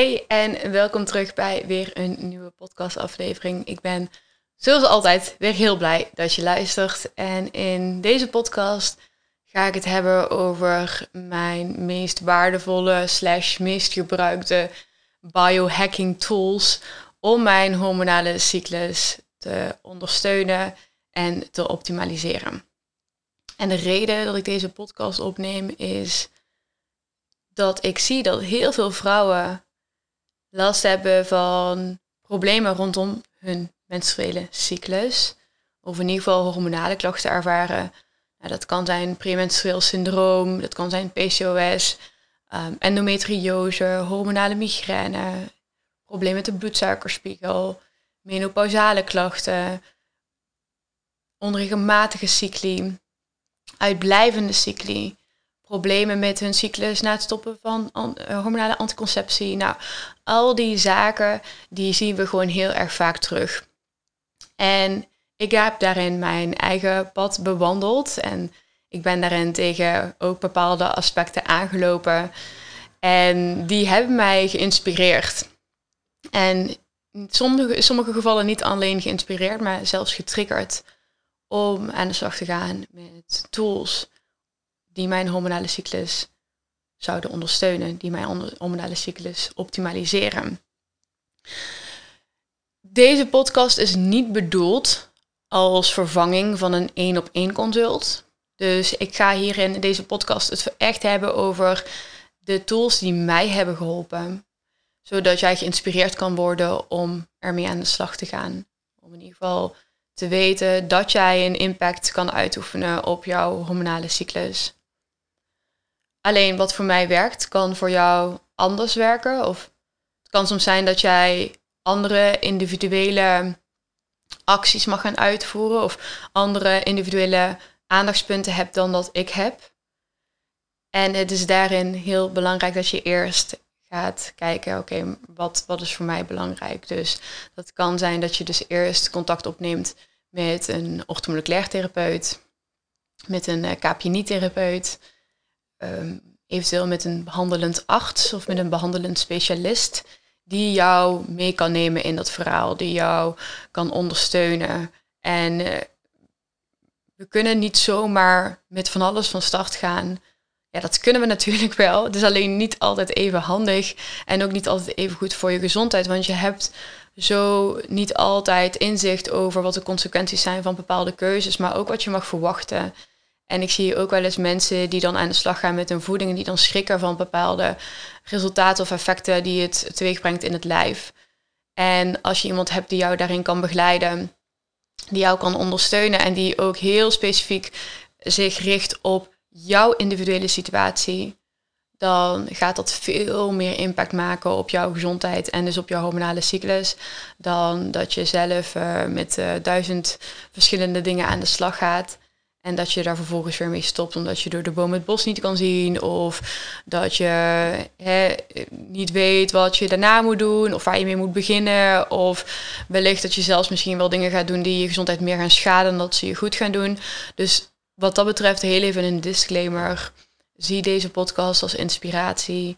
Hey en welkom terug bij weer een nieuwe podcastaflevering. Ik ben zoals altijd weer heel blij dat je luistert. En in deze podcast ga ik het hebben over mijn meest waardevolle slash meest gebruikte biohacking tools om mijn hormonale cyclus te ondersteunen en te optimaliseren. En de reden dat ik deze podcast opneem is dat ik zie dat heel veel vrouwen last hebben van problemen rondom hun menstruele cyclus. Of in ieder geval hormonale klachten ervaren. Nou, dat kan zijn premenstrueel syndroom, dat kan zijn PCOS, um, endometriose, hormonale migraine, problemen met de bloedsuikerspiegel, menopausale klachten, onregelmatige cycli, uitblijvende cycli, problemen met hun cyclus na het stoppen van eh, hormonale anticonceptie. Nou, al die zaken die zien we gewoon heel erg vaak terug. En ik heb daarin mijn eigen pad bewandeld en ik ben daarin tegen ook bepaalde aspecten aangelopen. En die hebben mij geïnspireerd. En in sommige, sommige gevallen niet alleen geïnspireerd, maar zelfs getriggerd om aan de slag te gaan met tools die mijn hormonale cyclus zouden ondersteunen, die mijn hormonale cyclus optimaliseren. Deze podcast is niet bedoeld als vervanging van een één op één consult. Dus ik ga hier in deze podcast het echt hebben over de tools die mij hebben geholpen. Zodat jij geïnspireerd kan worden om ermee aan de slag te gaan. Om in ieder geval te weten dat jij een impact kan uitoefenen op jouw hormonale cyclus. Alleen wat voor mij werkt, kan voor jou anders werken. Of het kan soms zijn dat jij andere individuele acties mag gaan uitvoeren. Of andere individuele aandachtspunten hebt dan dat ik heb. En het is daarin heel belangrijk dat je eerst gaat kijken, oké, wat, wat is voor mij belangrijk? Dus dat kan zijn dat je dus eerst contact opneemt met een orthomoleculair therapeut, met een uh, KPNI-therapeut, Ehm, eventueel met een behandelend arts of met een behandelend specialist die jou mee kan nemen in dat verhaal, die jou kan ondersteunen. En uh, we kunnen niet zomaar met van alles van start gaan. Ja, dat kunnen we natuurlijk wel. Het is alleen niet altijd even handig en ook niet altijd even goed voor je gezondheid, want je hebt zo niet altijd inzicht over wat de consequenties zijn van bepaalde keuzes, maar ook wat je mag verwachten. En ik zie ook wel eens mensen die dan aan de slag gaan met hun voeding en die dan schrikken van bepaalde resultaten of effecten die het teweeg brengt in het lijf. En als je iemand hebt die jou daarin kan begeleiden, die jou kan ondersteunen en die ook heel specifiek zich richt op jouw individuele situatie, dan gaat dat veel meer impact maken op jouw gezondheid en dus op jouw hormonale cyclus, dan dat je zelf uh, met uh, duizend verschillende dingen aan de slag gaat. En dat je daar vervolgens weer mee stopt omdat je door de boom het bos niet kan zien. Of dat je hè, niet weet wat je daarna moet doen. Of waar je mee moet beginnen. Of wellicht dat je zelfs misschien wel dingen gaat doen die je gezondheid meer gaan schaden dan dat ze je goed gaan doen. Dus wat dat betreft heel even een disclaimer. Zie deze podcast als inspiratie.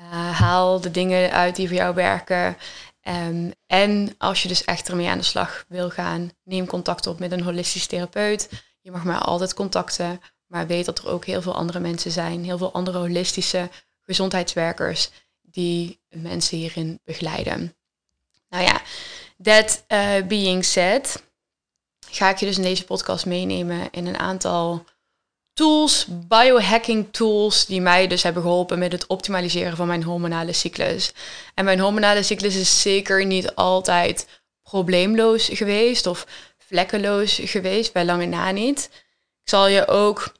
Uh, haal de dingen uit die voor jou werken. Um, en als je dus echt ermee aan de slag wil gaan, neem contact op met een holistisch therapeut. Je mag mij altijd contacten, maar weet dat er ook heel veel andere mensen zijn, heel veel andere holistische gezondheidswerkers die mensen hierin begeleiden. Nou ja, that uh, being said, ga ik je dus in deze podcast meenemen in een aantal tools, biohacking tools, die mij dus hebben geholpen met het optimaliseren van mijn hormonale cyclus. En mijn hormonale cyclus is zeker niet altijd probleemloos geweest of vlekkeloos geweest, bij lange na niet. Ik zal je ook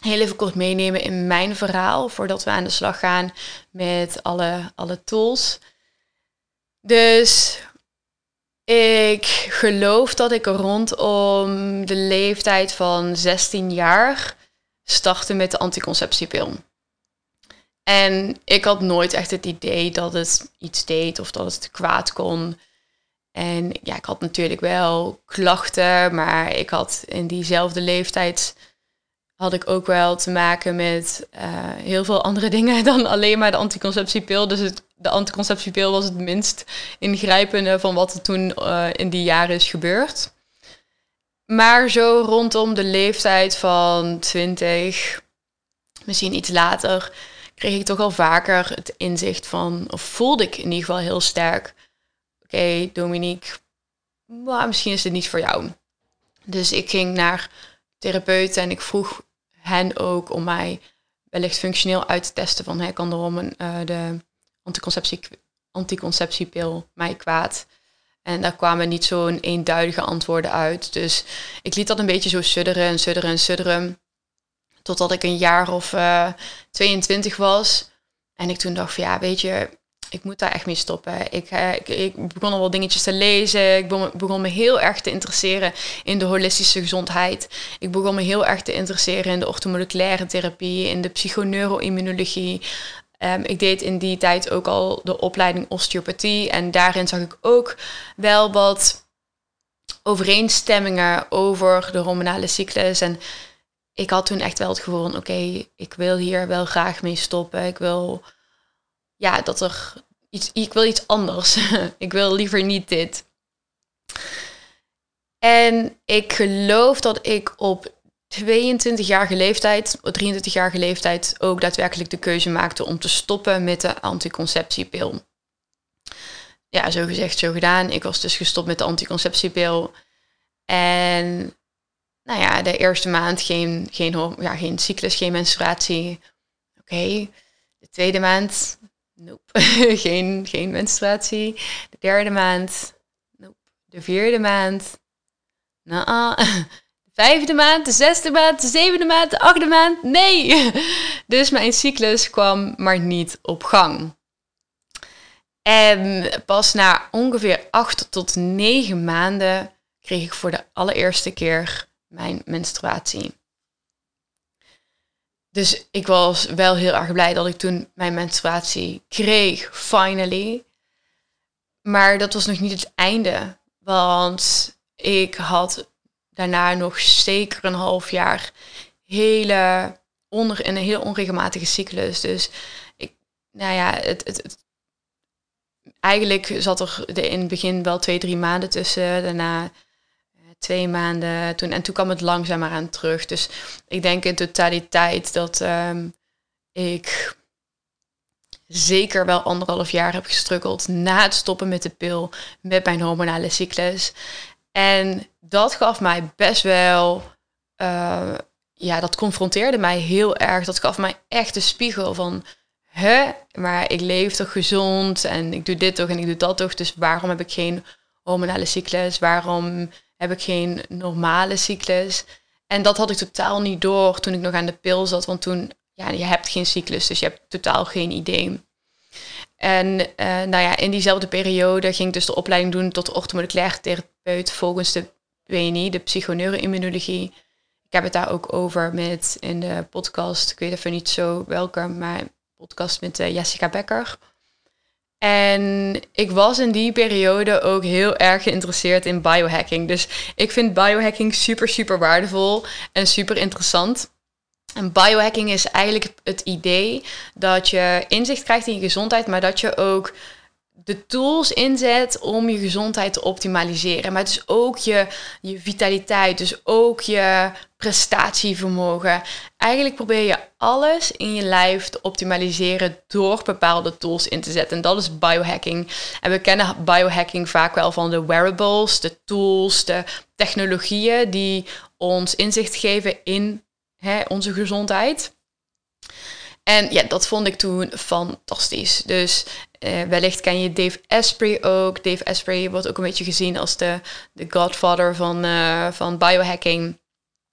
heel even kort meenemen in mijn verhaal voordat we aan de slag gaan met alle, alle tools. Dus ik geloof dat ik rondom de leeftijd van 16 jaar startte met de anticonceptiepil. En ik had nooit echt het idee dat het iets deed of dat het kwaad kon. En ja, ik had natuurlijk wel klachten, maar ik had in diezelfde leeftijd had ik ook wel te maken met uh, heel veel andere dingen dan alleen maar de anticonceptiepil. Dus het, de anticonceptiepil was het minst ingrijpende van wat er toen uh, in die jaren is gebeurd. Maar zo rondom de leeftijd van 20, misschien iets later, kreeg ik toch al vaker het inzicht van, of voelde ik in ieder geval heel sterk, okay, Dominique, misschien is het niet voor jou. Dus ik ging naar therapeuten en ik vroeg hen ook om mij wellicht functioneel uit te testen van hey, kan erom een, uh, de anticonceptie, anticonceptiepil mij kwaad. En daar kwamen niet zo'n eenduidige antwoorden uit. Dus ik liet dat een beetje zo sudderen en sudderen en sudderen. Totdat ik een jaar of uh, eh, 22 was. En ik toen dacht van ja, weet je, ik moet daar echt mee stoppen. Ik, uh, ik, ik, begon al wel dingetjes te lezen. Ik begon, begon, me heel erg te interesseren in de holistische gezondheid. Ik begon me heel erg te interesseren in de orthomoleculaire therapie, in de psychoneuroimmunologie. Um, ik deed in die tijd ook al de opleiding osteopathie. En daarin zag ik ook wel wat overeenstemmingen over de hormonale cyclus. En ik had toen echt wel het gevoel van oké, ik wil hier wel graag mee stoppen. Ik wil ja, dat er ik wil iets anders. ik wil liever niet dit. En ik geloof dat ik op 22-jarige leeftijd, 23-jarige leeftijd, ook daadwerkelijk de keuze maakte om te stoppen met de anticonceptiepil. Ja, zo gezegd, zo gedaan. Ik was dus gestopt met de anticonceptiepil. En nou ja, de eerste maand geen, geen, ja, geen cyclus, geen menstruatie. Oké. De tweede maand, nope. geen, geen menstruatie. De derde maand, nope. De vierde maand, nou, de vijfde maand, de zesde maand, de zevende maand, de achtste maand, nee. Dus mijn cyclus kwam maar niet op gang. En pas na ongeveer acht tot negen maanden kreeg ik voor de allereerste keer mijn menstruatie. Dus ik was wel heel erg blij dat ik toen mijn menstruatie kreeg, finally. Maar dat was nog niet het einde. Want ik had daarna nog zeker een half jaar hele onder, een heel onregelmatige cyclus. Dus ik, nou ja, het, het, het eigenlijk zat er in het begin wel twee, drie maanden tussen. Daarna twee maanden. Toen, en toen kwam het langzamer aan terug. Dus ik denk in totaliteit dat um, ik zeker wel anderhalf jaar heb gestruggeld na het stoppen met de pil met mijn hormonale cyclus. En dat gaf mij best wel, uh, ja, dat confronteerde mij heel erg. Dat gaf mij echt de spiegel van, hè, maar ik leef toch gezond en ik doe dit toch en ik doe dat toch. Dus waarom heb ik geen hormonale cyclus? Waarom heb ik geen normale cyclus. En dat had ik totaal niet door toen ik nog aan de pil zat. Want toen, ja, je hebt geen cyclus, dus je hebt totaal geen idee. En uh, nou ja, in diezelfde periode ging ik dus de opleiding doen tot orthomoleculair therapeut volgens de WNI, de psychoneuroimmunologie. Ik heb het daar ook over met in de podcast, ik weet even niet zo welke, maar podcast met uh, Jessica Becker. En ik was in die periode ook heel erg geïnteresseerd in biohacking. Dus ik vind biohacking super, super waardevol en super interessant. En biohacking is eigenlijk het idee dat je inzicht krijgt in je gezondheid, maar dat je ook de tools inzet om je gezondheid te optimaliseren. Maar het is ook je, je vitaliteit, dus ook je prestatievermogen. Eigenlijk probeer je alles in je lijf te optimaliseren door bepaalde tools in te zetten. En dat is biohacking. En we kennen biohacking vaak wel van de wearables, de tools, de technologieën die ons inzicht geven in hè, onze gezondheid. En ja, dat vond ik toen fantastisch. Dus Uh, wellicht ken je Dave Asprey ook. Dave Asprey wordt ook een beetje gezien als de, de godfather van, uh, van biohacking.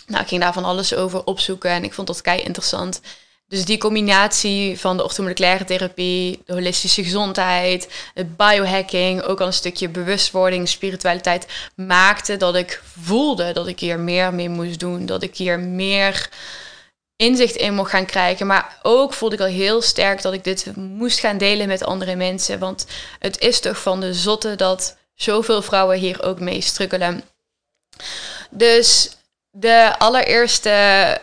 Nou, ik ging daar van alles over opzoeken en ik vond dat kei interessant. Dus die combinatie van de orthomoleculaire therapie, de holistische gezondheid, het biohacking, ook al een stukje bewustwording, spiritualiteit, maakte dat ik voelde dat ik hier meer mee moest doen. Dat ik hier meer inzicht in mocht gaan krijgen. Maar ook voelde ik al heel sterk dat ik dit moest gaan delen met andere mensen. Want het is toch van de zotte dat zoveel vrouwen hier ook mee strukkelen. Dus de allereerste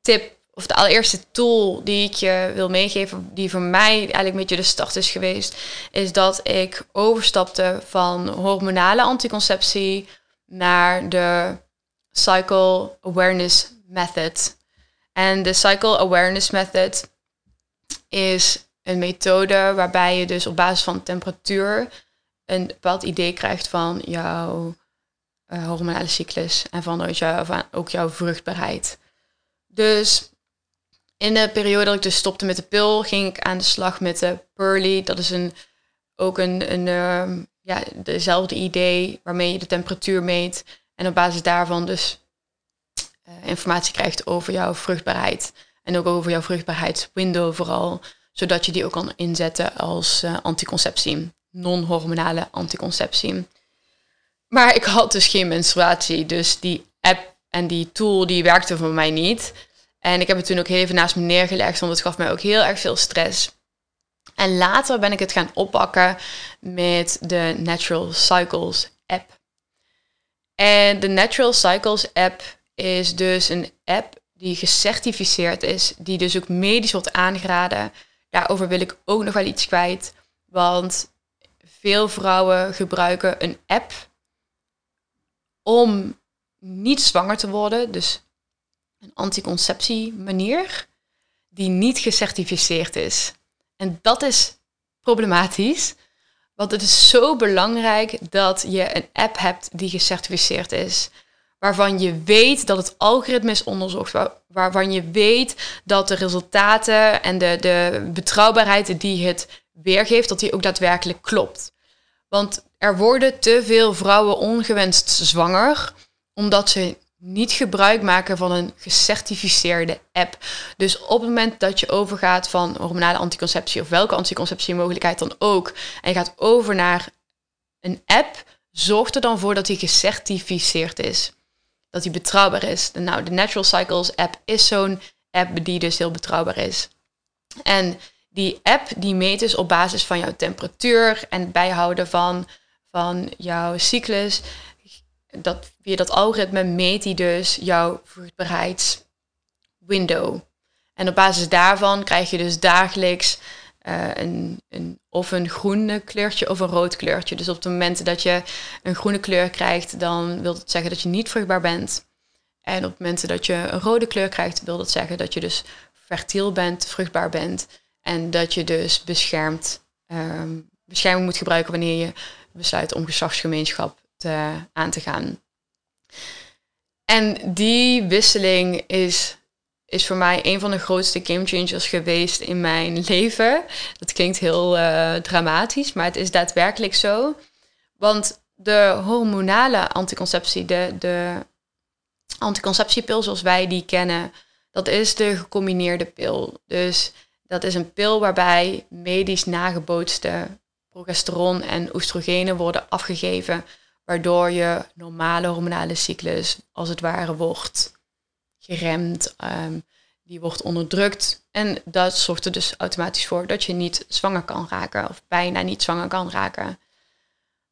tip of de allereerste tool die ik je wil meegeven, die voor mij eigenlijk een beetje de start is geweest, is dat ik overstapte van hormonale anticonceptie naar de Cycle Awareness Method. En de Cycle Awareness Method is een methode waarbij je dus op basis van temperatuur een bepaald idee krijgt van jouw uh, hormonale cyclus en van, ook jouw vruchtbaarheid. Dus in de periode dat ik dus stopte met de pil, ging ik aan de slag met de Pearly. Dat is een, ook een, een uh, ja, dezelfde idee waarmee je de temperatuur meet. En op basis daarvan dus informatie krijgt over jouw vruchtbaarheid. En ook over jouw vruchtbaarheidswindow vooral. Zodat je die ook kan inzetten als uh, anticonceptie. Non-hormonale anticonceptie. Maar ik had dus geen menstruatie. Dus die app en die tool die werkte voor mij niet. En ik heb het toen ook even naast me neergelegd, want het gaf mij ook heel erg veel stress. En later ben ik het gaan oppakken met de Natural Cycles app. En de Natural Cycles app is dus een app die gecertificeerd is, die dus ook medisch wordt aangeraden. Daarover wil ik ook nog wel iets kwijt, want veel vrouwen gebruiken een app om niet zwanger te worden, dus een anticonceptiemanier die niet gecertificeerd is. En dat is problematisch, want het is zo belangrijk dat je een app hebt die gecertificeerd is. Waarvan je weet dat het algoritme is onderzocht. waarvan je weet dat de resultaten en de, de betrouwbaarheid die het weergeeft, dat die ook daadwerkelijk klopt. Want er worden te veel vrouwen ongewenst zwanger, omdat ze niet gebruik maken van een gecertificeerde app. Dus op het moment dat je overgaat van hormonale anticonceptie of welke anticonceptiemogelijkheid dan ook, en je gaat over naar een app, zorg er dan voor dat die gecertificeerd is. Dat die betrouwbaar is. Nou, de Natural Cycles app is zo'n app die dus heel betrouwbaar is. En die app die meet dus op basis van jouw temperatuur en bijhouden van, van jouw cyclus dat, via dat algoritme meet hij dus jouw vruchtbaarheidswindow. En op basis daarvan krijg je dus dagelijks uh, een, een, of een groene kleurtje of een rood kleurtje. Dus op de momenten dat je een groene kleur krijgt, dan wil dat zeggen dat je niet vruchtbaar bent. En op momenten dat je een rode kleur krijgt, wil dat zeggen dat je dus fertiel bent, vruchtbaar bent. En dat je dus beschermd, um, bescherming moet gebruiken wanneer je besluit om geslachtsgemeenschap te, aan te gaan. En die wisseling is, is voor mij een van de grootste game changers geweest in mijn leven. Dat klinkt heel uh, dramatisch, maar het is daadwerkelijk zo. Want de hormonale anticonceptie, de, de anticonceptiepil zoals wij die kennen, dat is de gecombineerde pil. Dus dat is een pil waarbij medisch nagebootste progesteron en oestrogenen worden afgegeven waardoor je normale hormonale cyclus als het ware wordt geremd, um, die wordt onderdrukt. En dat zorgt er dus automatisch voor dat je niet zwanger kan raken of bijna niet zwanger kan raken.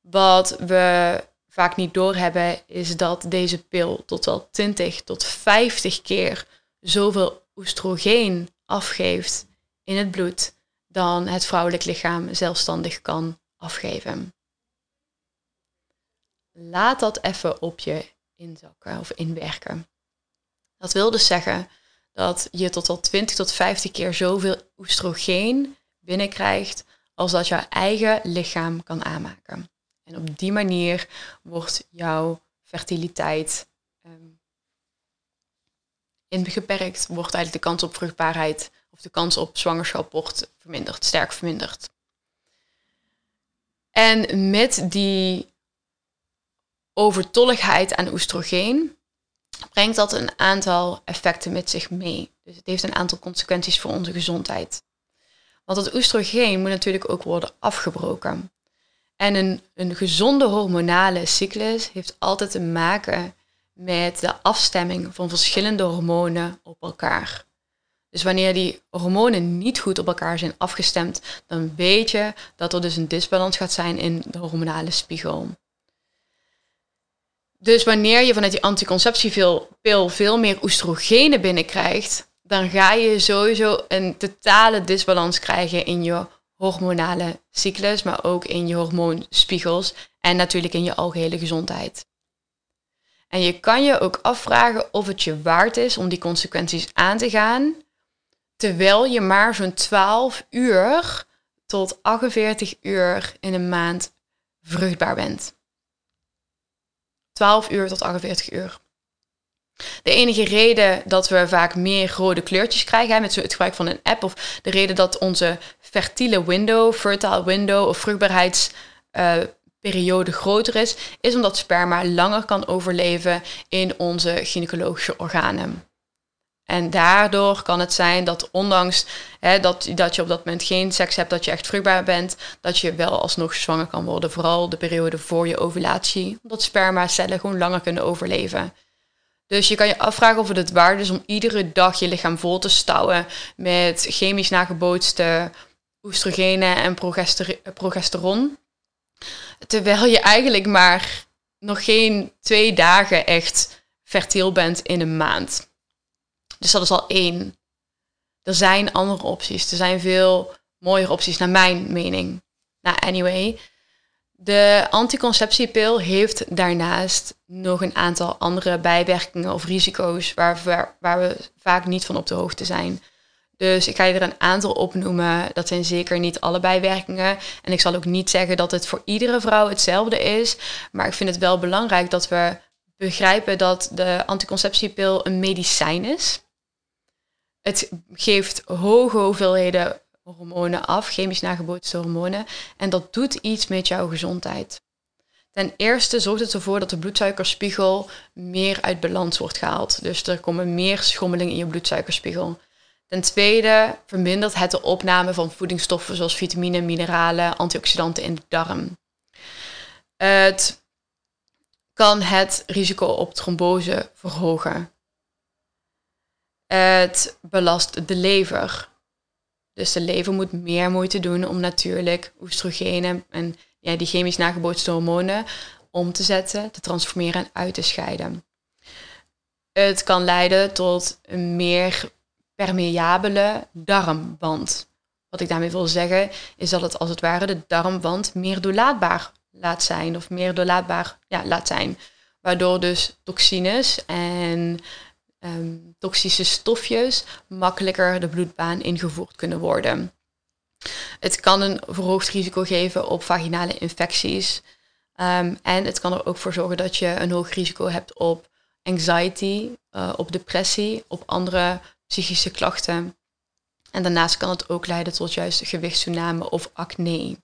Wat we vaak niet doorhebben is dat deze pil tot wel 20 tot 50 keer zoveel oestrogeen afgeeft in het bloed dan het vrouwelijk lichaam zelfstandig kan afgeven laat dat even op je inzakken of inwerken. Dat wil dus zeggen dat je tot al 20 tot 50 keer zoveel oestrogeen binnenkrijgt als dat jouw eigen lichaam kan aanmaken. En op die manier wordt jouw fertiliteit um, ingeperkt, wordt eigenlijk de kans op vruchtbaarheid of de kans op zwangerschap wordt verminderd, sterk verminderd. En met die overtolligheid aan oestrogeen brengt dat een aantal effecten met zich mee. Dus het heeft een aantal consequenties voor onze gezondheid. Want het oestrogeen moet natuurlijk ook worden afgebroken. En een, een gezonde hormonale cyclus heeft altijd te maken met de afstemming van verschillende hormonen op elkaar. Dus wanneer die hormonen niet goed op elkaar zijn afgestemd, dan weet je dat er dus een disbalans gaat zijn in de hormonale spiegel. Dus wanneer je vanuit die anticonceptiepil veel meer oestrogenen binnenkrijgt, dan ga je sowieso een totale disbalans krijgen in je hormonale cyclus, maar ook in je hormoonspiegels en natuurlijk in je algehele gezondheid. En je kan je ook afvragen of het je waard is om die consequenties aan te gaan, terwijl je maar zo'n 12 uur tot 48 uur in een maand vruchtbaar bent. 12 uur tot 48 uur. De enige reden dat we vaak meer rode kleurtjes krijgen met het gebruik van een app, of de reden dat onze fertile window, fertile window of vruchtbaarheidsperiode uh, groter is, is omdat sperma langer kan overleven in onze gynaecologische organen. En daardoor kan het zijn dat ondanks hè, dat, dat je op dat moment geen seks hebt, dat je echt vruchtbaar bent, dat je wel alsnog zwanger kan worden. Vooral de periode voor je ovulatie. Omdat spermacellen gewoon langer kunnen overleven. Dus je kan je afvragen of het het waard is om iedere dag je lichaam vol te stouwen met chemisch nagebootste oestrogenen en progesteron. Terwijl je eigenlijk maar nog geen twee dagen echt fertiel bent in een maand. Dus dat is al één. Er zijn andere opties. Er zijn veel mooiere opties, naar mijn mening. Nou, anyway. De anticonceptiepil heeft daarnaast nog een aantal andere bijwerkingen of risico's waar we, waar we vaak niet van op de hoogte zijn. Dus ik ga je er een aantal opnoemen. Dat zijn zeker niet alle bijwerkingen. En ik zal ook niet zeggen dat het voor iedere vrouw hetzelfde is. Maar ik vind het wel belangrijk dat we begrijpen dat de anticonceptiepil een medicijn is. Het geeft hoge hoeveelheden hormonen af, chemisch nagebootste hormonen. En dat doet iets met jouw gezondheid. Ten eerste zorgt het ervoor dat de bloedsuikerspiegel meer uit balans wordt gehaald. Dus er komen meer schommelingen in je bloedsuikerspiegel. Ten tweede vermindert het de opname van voedingsstoffen zoals vitamine, mineralen, antioxidanten in de darm. Het kan het risico op trombose verhogen. Het belast de lever. Dus de lever moet meer moeite doen om natuurlijk oestrogenen en ja, die chemisch nagebootste hormonen om te zetten, te transformeren en uit te scheiden. Het kan leiden tot een meer permeabele darmwand. Wat ik daarmee wil zeggen is dat het als het ware de darmwand meer doorlaatbaar laat zijn of meer doorlaatbaar ja, laat zijn. Waardoor dus toxines en um, toxische stofjes makkelijker de bloedbaan ingevoerd kunnen worden. Het kan een verhoogd risico geven op vaginale infecties. Ehm, en het kan er ook voor zorgen dat je een hoog risico hebt op anxiety, uh, op depressie, op andere psychische klachten. En daarnaast kan het ook leiden tot juist gewichtstoename of acne.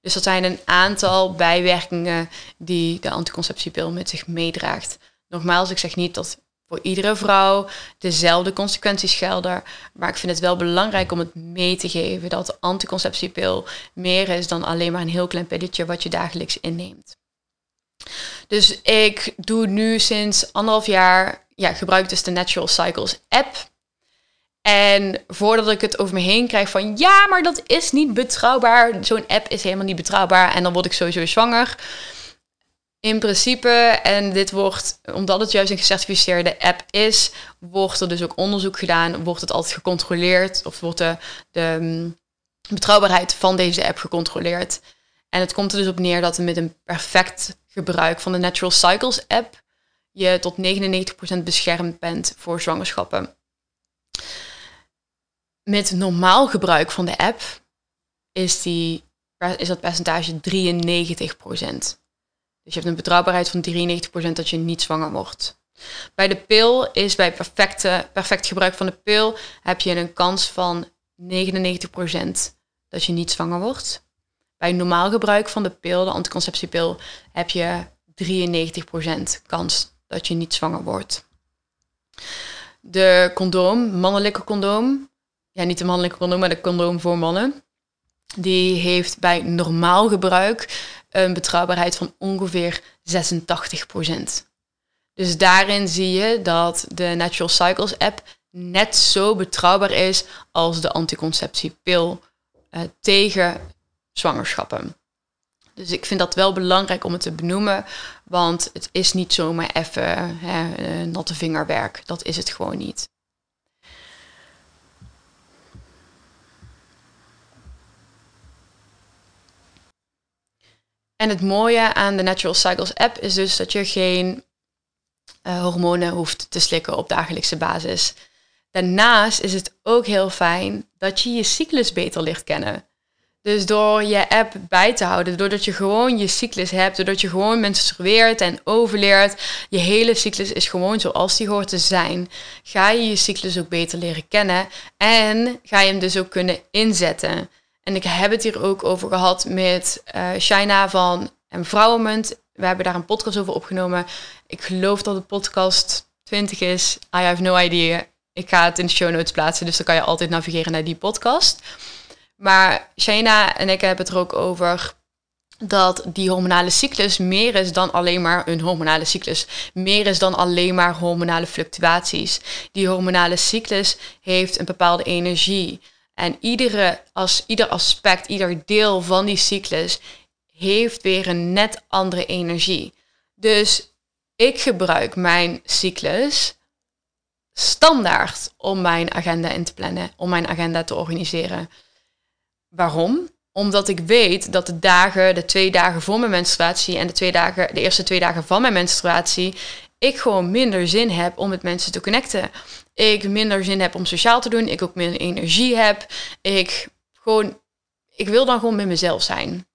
Dus dat zijn een aantal bijwerkingen die de anticonceptiepil met zich meedraagt. Nogmaals, ik zeg niet dat voor iedere vrouw dezelfde consequenties gelden. Maar ik vind het wel belangrijk om het mee te geven dat anticonceptiepil meer is dan alleen maar een heel klein pilletje wat je dagelijks inneemt. Dus ik doe nu sinds anderhalf jaar, ja, gebruik dus de Natural Cycles app. En voordat ik het over me heen krijg van ja, maar dat is niet betrouwbaar. Zo'n app is helemaal niet betrouwbaar en dan word ik sowieso zwanger in principe, en dit wordt, omdat het juist een gecertificeerde app is, wordt er dus ook onderzoek gedaan, wordt het altijd gecontroleerd, of wordt de, de mm, betrouwbaarheid van deze app gecontroleerd. En het komt er dus op neer dat met een perfect gebruik van de Natural Cycles app je tot 99% beschermd bent voor zwangerschappen. Met normaal gebruik van de app is, die, is dat percentage 93%. Dus je hebt een betrouwbaarheid van 93% dat je niet zwanger wordt. Bij de pil is bij perfecte, perfect gebruik van de pil heb je een kans van 99% dat je niet zwanger wordt. Bij normaal gebruik van de pil, de anticonceptiepil, heb je 93% kans dat je niet zwanger wordt. De condoom, mannelijke condoom, ja niet de mannelijke condoom, maar de condoom voor mannen, die heeft bij normaal gebruik een betrouwbaarheid van ongeveer 86%. Dus daarin zie je dat de Natural Cycles app net zo betrouwbaar is als de anticonceptiepil uh, tegen zwangerschappen. Dus ik vind dat wel belangrijk om het te benoemen, want het is niet zomaar even hè, eh, natte vingerwerk. Dat is het gewoon niet. En het mooie aan de Natural Cycles app is dus dat je geen uh, hormonen hoeft te slikken op dagelijkse basis. Daarnaast is het ook heel fijn dat je je cyclus beter ligt kennen. Dus door je app bij te houden, doordat je gewoon je cyclus hebt, doordat je gewoon menstrueert en overleert, je hele cyclus is gewoon zoals die hoort te zijn, ga je je cyclus ook beter leren kennen en ga je hem dus ook kunnen inzetten. En ik heb het hier ook over gehad met uh, Shaina van Empowerment. We hebben daar een podcast over opgenomen. Ik geloof dat de podcast 20 is. I have no idea. Ik ga het in de show notes plaatsen, dus dan kan je altijd navigeren naar die podcast. Maar Shaina en ik hebben het er ook over dat die hormonale cyclus meer is dan alleen maar een hormonale cyclus. Meer is dan alleen maar hormonale fluctuaties. Die hormonale cyclus heeft een bepaalde energie. En iedere, als, ieder aspect, ieder deel van die cyclus heeft weer een net andere energie. Dus ik gebruik mijn cyclus standaard om mijn agenda in te plannen, om mijn agenda te organiseren. Waarom? Omdat ik weet dat de dagen, de twee dagen voor mijn menstruatie en de, twee dagen, de eerste twee dagen van mijn menstruatie, ik gewoon minder zin heb om met mensen te connecten. Ik minder zin heb om sociaal te doen. Ik ook minder energie heb. Ik gewoon, ik wil dan gewoon met mezelf zijn.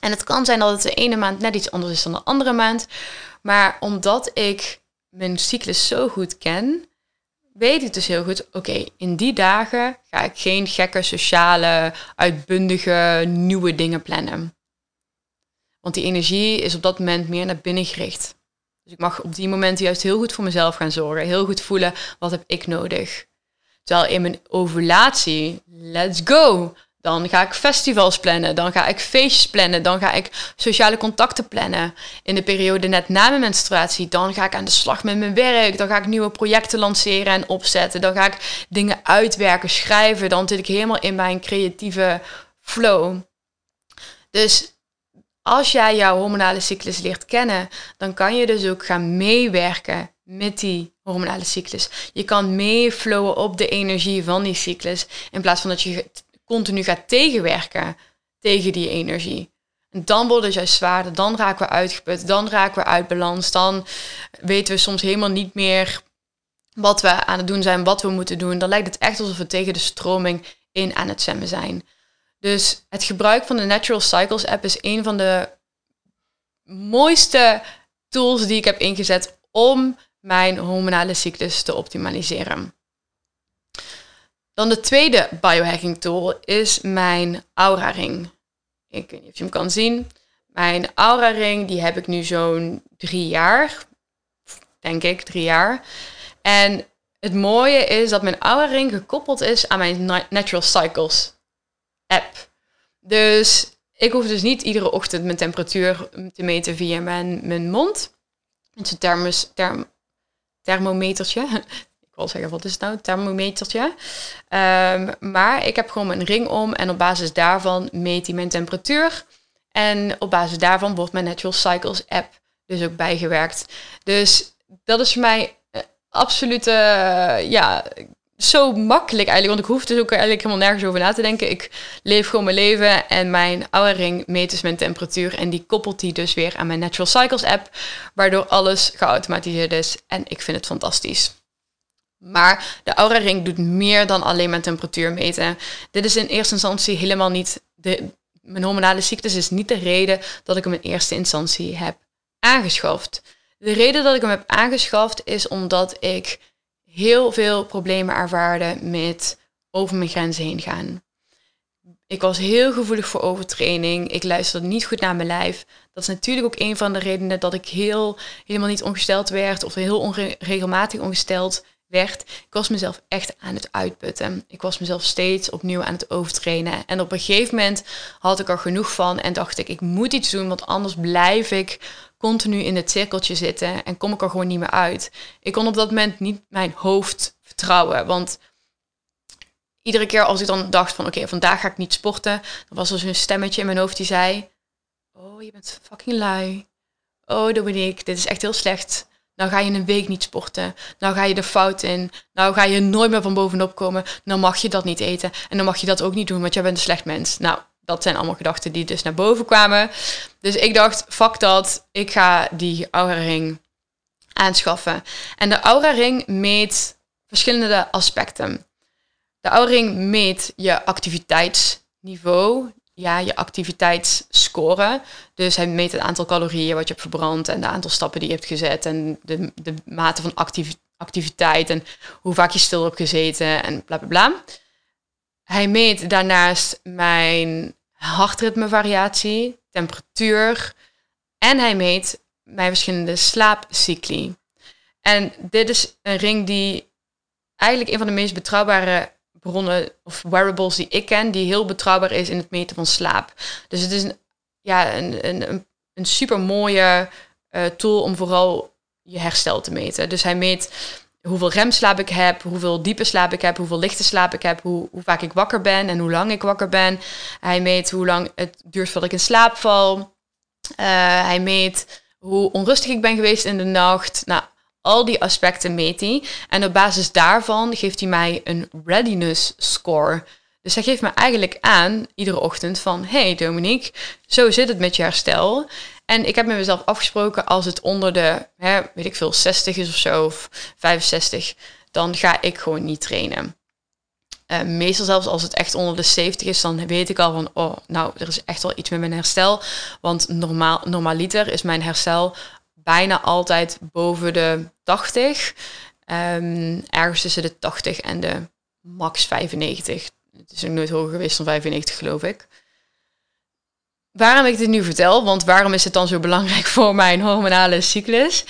En het kan zijn dat het de ene maand net iets anders is dan de andere maand. Maar omdat ik mijn cyclus zo goed ken, weet ik dus heel goed, oké, in die dagen ga ik geen gekke sociale, uitbundige, nieuwe dingen plannen. Want die energie is op dat moment meer naar binnen gericht. Dus ik mag op die momenten juist heel goed voor mezelf gaan zorgen. Heel goed voelen, wat heb ik nodig? Terwijl in mijn ovulatie, let's go. Dan ga ik festivals plannen, dan ga ik feestjes plannen, dan ga ik sociale contacten plannen. In de periode net na mijn menstruatie, dan ga ik aan de slag met mijn werk, dan ga ik nieuwe projecten lanceren en opzetten, dan ga ik dingen uitwerken, schrijven, dan zit ik helemaal in mijn creatieve flow. Dus als jij jouw hormonale cyclus leert kennen, dan kan je dus ook gaan meewerken met die hormonale cyclus. Je kan meeflowen op de energie van die cyclus, in plaats van dat je continu gaat tegenwerken tegen die energie. En dan wordt het juist zwaarder, dan raken we uitgeput, dan raken we uit balans, dan weten we soms helemaal niet meer wat we aan het doen zijn, wat we moeten doen. Dan lijkt het echt alsof we tegen de stroming in aan het zwemmen zijn. Dus het gebruik van de Natural Cycles app is een van de mooiste tools die ik heb ingezet om mijn hormonale cyclus te optimaliseren. Dan de tweede biohacking tool is mijn Aura Ring. Ik weet niet of je hem kan zien. Mijn Aura Ring, die heb ik nu zo'n drie jaar. Denk ik, drie jaar. En het mooie is dat mijn Aura Ring gekoppeld is aan mijn Natural Cycles app. Dus ik hoef dus niet iedere ochtend mijn temperatuur te meten via mijn, mijn mond. Het is thermos, term, thermometertje. Ik wil zeggen, wat is het nou? Thermometertje. Um, maar ik heb gewoon mijn ring om en op basis daarvan meet hij mijn temperatuur. En op basis daarvan wordt mijn Natural Cycles app dus ook bijgewerkt. Dus dat is voor mij absolute, ja, zo makkelijk eigenlijk. Want ik hoef dus ook eigenlijk helemaal nergens over na te denken. Ik leef gewoon mijn leven en mijn oude ring meet dus mijn temperatuur. En die koppelt die dus weer aan mijn Natural Cycles app. Waardoor alles geautomatiseerd is. En ik vind het fantastisch. Maar de Aura Ring doet meer dan alleen mijn temperatuur meten. Dit is in eerste instantie helemaal niet de. Mijn hormonale ziektes is niet de reden dat ik hem in eerste instantie heb aangeschaft. De reden dat ik hem heb aangeschaft is omdat ik heel veel problemen ervaarde met over mijn grenzen heen gaan. Ik was heel gevoelig voor overtraining. Ik luisterde niet goed naar mijn lijf. Dat is natuurlijk ook een van de redenen dat ik heel, helemaal niet ongesteld werd of heel onregelmatig ongesteld werd. Ik was mezelf echt aan het uitputten. Ik was mezelf steeds opnieuw aan het overtrainen. En op een gegeven moment had ik er genoeg van en dacht ik, ik moet iets doen, want anders blijf ik continu in het cirkeltje zitten en kom ik er gewoon niet meer uit. Ik kon op dat moment niet mijn hoofd vertrouwen, want iedere keer als ik dan dacht van oké, vandaag ga ik niet sporten, dan was er zo'n stemmetje in mijn hoofd die zei, oh je bent fucking lui. Oh Dominique, dit is echt heel slecht. Nou ga je een week niet sporten. Nou ga je de fout in. Nou ga je nooit meer van bovenop komen. Nou mag je dat niet eten. En dan mag je dat ook niet doen, want jij bent een slecht mens. Nou, dat zijn allemaal gedachten die dus naar boven kwamen. Dus ik dacht, fuck dat. Ik ga die Aura Ring aanschaffen. En de Aura Ring meet verschillende aspecten. De Aura Ring meet je activiteitsniveau ja, je activiteitsscore. Dus hij meet het aantal calorieën wat je hebt verbrand en de aantal stappen die je hebt gezet en de, de mate van activiteit en hoe vaak je stil hebt gezeten en bla bla bla. Hij meet daarnaast mijn hartritmevariatie, temperatuur en hij meet mijn verschillende slaapcycli. En dit is een ring die eigenlijk een van de meest betrouwbare bronnen of wearables die ik ken, die heel betrouwbaar is in het meten van slaap. Dus het is een, ja, een, een, een super mooie uh, tool om vooral je herstel te meten. Dus hij meet hoeveel remslaap ik heb, hoeveel diepe slaap ik heb, hoeveel lichte slaap ik heb, hoe, hoe vaak ik wakker ben en hoe lang ik wakker ben. Hij meet hoe lang het duurt voordat ik in slaap val. Uh, hij meet hoe onrustig ik ben geweest in de nacht. Nou, al die aspecten meet hij. En op basis daarvan geeft hij mij een readiness score. Dus hij geeft me eigenlijk aan iedere ochtend van... Hey Dominique, zo zit het met je herstel. En ik heb met mezelf afgesproken als het onder de, hè, weet ik veel, 60 is of zo, of 65, dan ga ik gewoon niet trainen. Uh, meestal zelfs als het echt onder de 70 is, dan weet ik al van, oh, nou, er is echt wel iets met mijn herstel. Want normaal, normaliter is mijn herstel bijna altijd boven de 80. Um, ergens tussen de 80 en de max 95. Het is ook nooit hoger geweest dan 95, geloof ik. Waarom ik dit nu vertel, want waarom is het dan zo belangrijk voor mijn hormonale cyclus,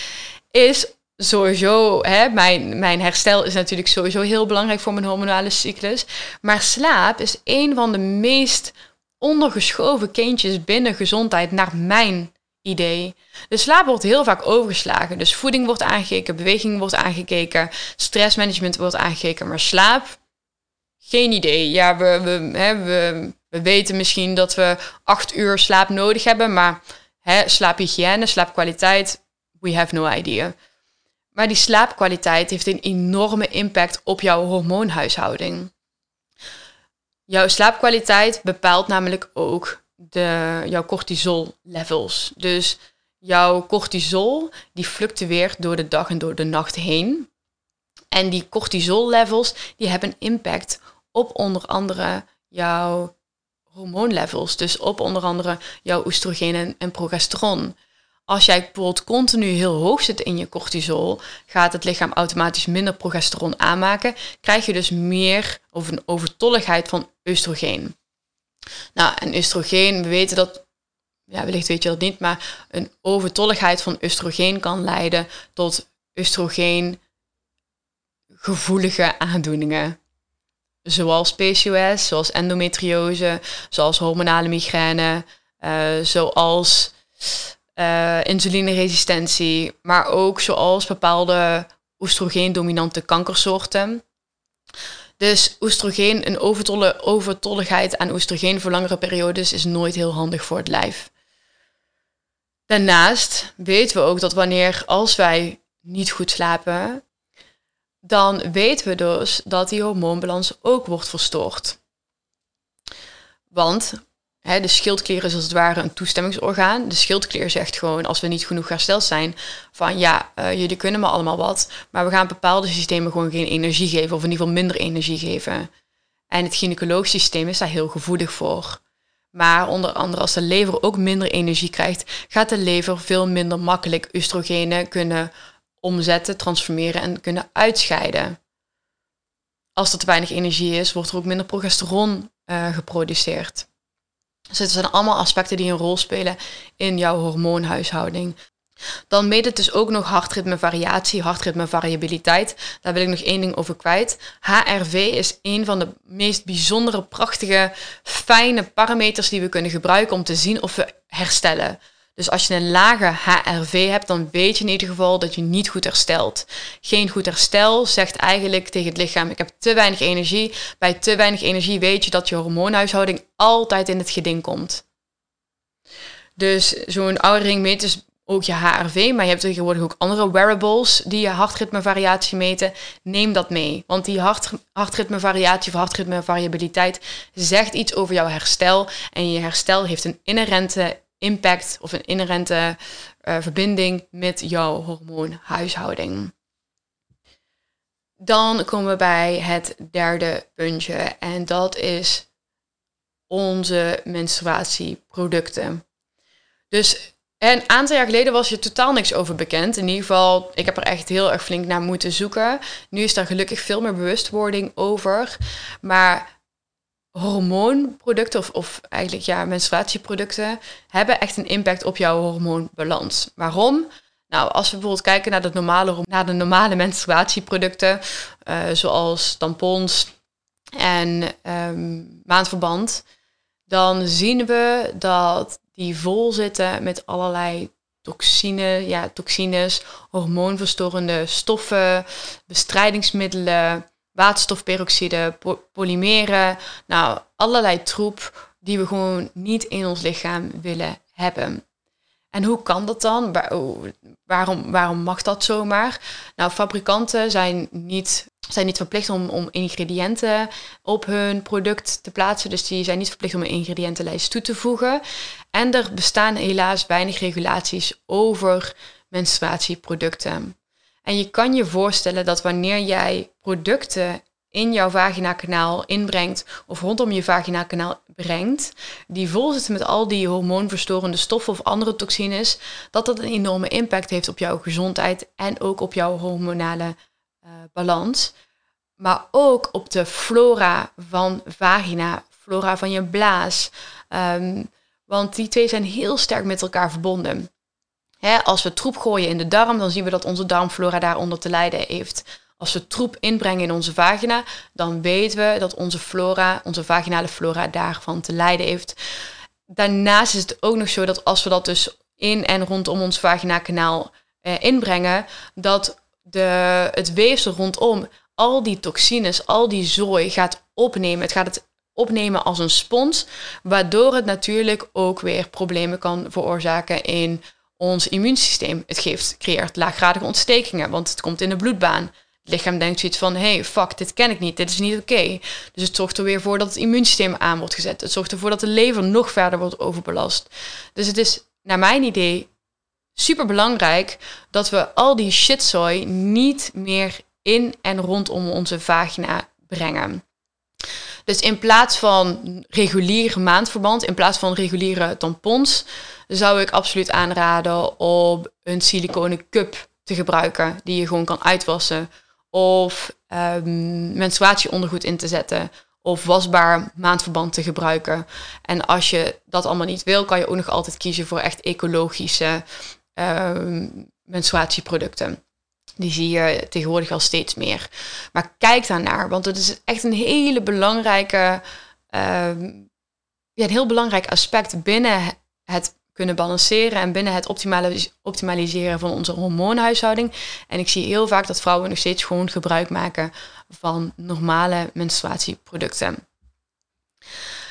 is sowieso, hè, mijn, mijn herstel is natuurlijk sowieso heel belangrijk voor mijn hormonale cyclus. Maar slaap is een van de meest ondergeschoven kindjes binnen gezondheid naar mijn idee. De slaap wordt heel vaak overgeslagen. Dus voeding wordt aangekeken, beweging wordt aangekeken, stressmanagement wordt aangekeken, maar slaap, geen idee. Ja, we, we, hè, we, we weten misschien dat we acht uur slaap nodig hebben, maar hè, slaaphygiëne, slaapkwaliteit, we have no idea. Maar die slaapkwaliteit heeft een enorme impact op jouw hormoonhuishouding. Jouw slaapkwaliteit bepaalt namelijk ook de, jouw cortisol levels. Dus jouw cortisol die fluctueert door de dag en door de nacht heen. En die cortisol levels die hebben impact op onder andere jouw hormoonlevels. Dus op onder andere jouw oestrogeen en, progesteron. Als jij bijvoorbeeld continu heel hoog zit in je cortisol, gaat het lichaam automatisch minder progesteron aanmaken. Krijg je dus meer of een overtolligheid van oestrogeen. Nou, en oestrogeen, we weten dat, ja, wellicht weet je dat niet, maar een overtolligheid van oestrogeen kan leiden tot oestrogeen gevoelige aandoeningen. Zoals PCOS, zoals endometriose, zoals hormonale migraine, uh, zoals uh, insulineresistentie, maar ook zoals bepaalde oestrogeen-dominante kankersoorten. Dus oestrogeen, een overtolligheid aan oestrogeen voor langere periodes is nooit heel handig voor het lijf. Daarnaast weten we ook dat wanneer als wij niet goed slapen, dan weten we dus dat die hormoonbalans ook wordt verstoord. Want Hè, de schildklier is als het ware een toestemmingsorgaan. De schildklier zegt gewoon, als we niet genoeg hersteld zijn, van ja, uh, jullie kunnen me allemaal wat, maar we gaan bepaalde systemen gewoon geen energie geven, of in ieder geval minder energie geven. En het gynaecologisch systeem is daar heel gevoelig voor. Maar onder andere als de lever ook minder energie krijgt, gaat de lever veel minder makkelijk oestrogenen kunnen omzetten, transformeren en kunnen uitscheiden. Als er te weinig energie is, wordt er ook minder progesteron uh, geproduceerd. Dus het zijn allemaal aspecten die een rol spelen in jouw hormoonhuishouding. Dan meet het dus ook nog hartritmevariatie, hartritmevariabiliteit. Daar wil ik nog één ding over kwijt. HRV is een van de meest bijzondere, prachtige, fijne parameters die we kunnen gebruiken om te zien of we herstellen. Dus als je een lage HRV hebt, dan weet je in ieder geval dat je niet goed herstelt. Geen goed herstel zegt eigenlijk tegen het lichaam: ik heb te weinig energie. Bij te weinig energie weet je dat je hormoonhuishouding altijd in het geding komt. Dus zo'n oudering meet dus ook je HRV, maar je hebt tegenwoordig ook andere wearables die je hartritmevariatie meten. Neem dat mee, want die hart, hartritmevariatie of hartritmevariabiliteit zegt iets over jouw herstel. En je herstel heeft een inherente impact of een inherente uh, verbinding met jouw hormoonhuishouding. Dan komen we bij het derde puntje en dat is onze menstruatieproducten. Dus een aantal jaar geleden was je totaal niks over bekend. In ieder geval, ik heb er echt heel erg flink naar moeten zoeken. Nu is daar gelukkig veel meer bewustwording over. Maar hormoonproducten, of, of eigenlijk ja, menstruatieproducten, hebben echt een impact op jouw hormoonbalans. Waarom? Nou, als we bijvoorbeeld kijken naar de normale, naar de normale menstruatieproducten, uh, zoals tampons en um, maandverband, dan zien we dat die vol zitten met allerlei toxine, ja, toxines, hormoonverstorende stoffen, bestrijdingsmiddelen, waterstofperoxide, polymeren. Nou, allerlei troep die we gewoon niet in ons lichaam willen hebben. En hoe kan dat dan? Waarom, waarom mag dat zomaar? Nou, fabrikanten zijn niet, zijn niet verplicht om, om ingrediënten op hun product te plaatsen. Dus die zijn niet verplicht om een ingrediëntenlijst toe te voegen. En er bestaan helaas weinig regulaties over menstruatieproducten. En je kan je voorstellen dat wanneer jij producten in jouw vaginakanaal inbrengt of rondom je vaginakanaal brengt, die vol zitten met al die hormoonverstorende stoffen of andere toxines, dat dat een enorme impact heeft op jouw gezondheid en ook op jouw hormonale uh, balans. Maar ook op de flora van vagina, flora van je blaas. Um, want die twee zijn heel sterk met elkaar verbonden. Hè, als we troep gooien in de darm, dan zien we dat onze darmflora daaronder te lijden heeft. Als we troep inbrengen in onze vagina, dan weten we dat onze flora, onze vaginale flora daarvan te lijden heeft. Daarnaast is het ook nog zo dat als we dat dus in en rondom ons vaginakanaal eh, inbrengen, dat de, het weefsel rondom al die toxines, al die zooi gaat opnemen. Het gaat het opnemen als een spons, waardoor het natuurlijk ook weer problemen kan veroorzaken in ons immuunsysteem. Het geeft, creëert laaggradige ontstekingen, want het komt in de bloedbaan. Het lichaam denkt zoiets van, hey, fuck, dit ken ik niet, dit is niet oké. Dus het zorgt er weer voor dat het immuunsysteem aan wordt gezet. Het zorgt ervoor dat de lever nog verder wordt overbelast. Dus het is, naar mijn idee, super belangrijk dat we al die shitzooi niet meer in en rondom onze vagina brengen. Dus in plaats van reguliere maandverband, in plaats van reguliere tampons, zou ik absoluut aanraden om een siliconen cup te gebruiken die je gewoon kan uitwassen. Of um, menstruatieondergoed in te zetten. Of wasbaar maandverband te gebruiken. En als je dat allemaal niet wil, kan je ook nog altijd kiezen voor echt ecologische um, menstruatieproducten. Die zie je tegenwoordig al steeds meer. Maar kijk daarnaar, want het is echt een hele belangrijke, uh, ja, een heel belangrijk aspect binnen het kunnen balanceren en binnen het optimaliseren van onze hormoonhuishouding. En ik zie heel vaak dat vrouwen nog steeds gewoon gebruik maken van normale menstruatieproducten.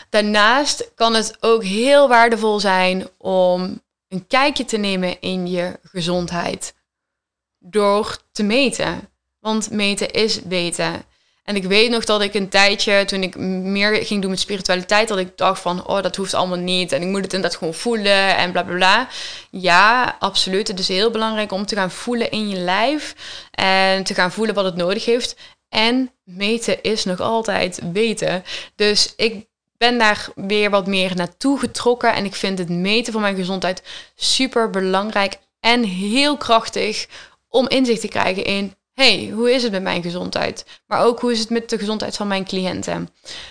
Daarnaast kan het ook heel waardevol zijn om een kijkje te nemen in je gezondheid door te meten. Want meten is weten. En ik weet nog dat ik een tijdje, toen ik meer ging doen met spiritualiteit, dat ik dacht van, oh, dat hoeft allemaal niet. En ik moet het inderdaad gewoon voelen en bla bla bla. Ja, absoluut. Het is heel belangrijk om te gaan voelen in je lijf. En te gaan voelen wat het nodig heeft. En meten is nog altijd weten. Dus ik ben daar weer wat meer naartoe getrokken. En ik vind het meten van mijn gezondheid super belangrijk en heel krachtig om inzicht te krijgen in hey, hoe is het met mijn gezondheid? Maar ook hoe is het met de gezondheid van mijn cliënten?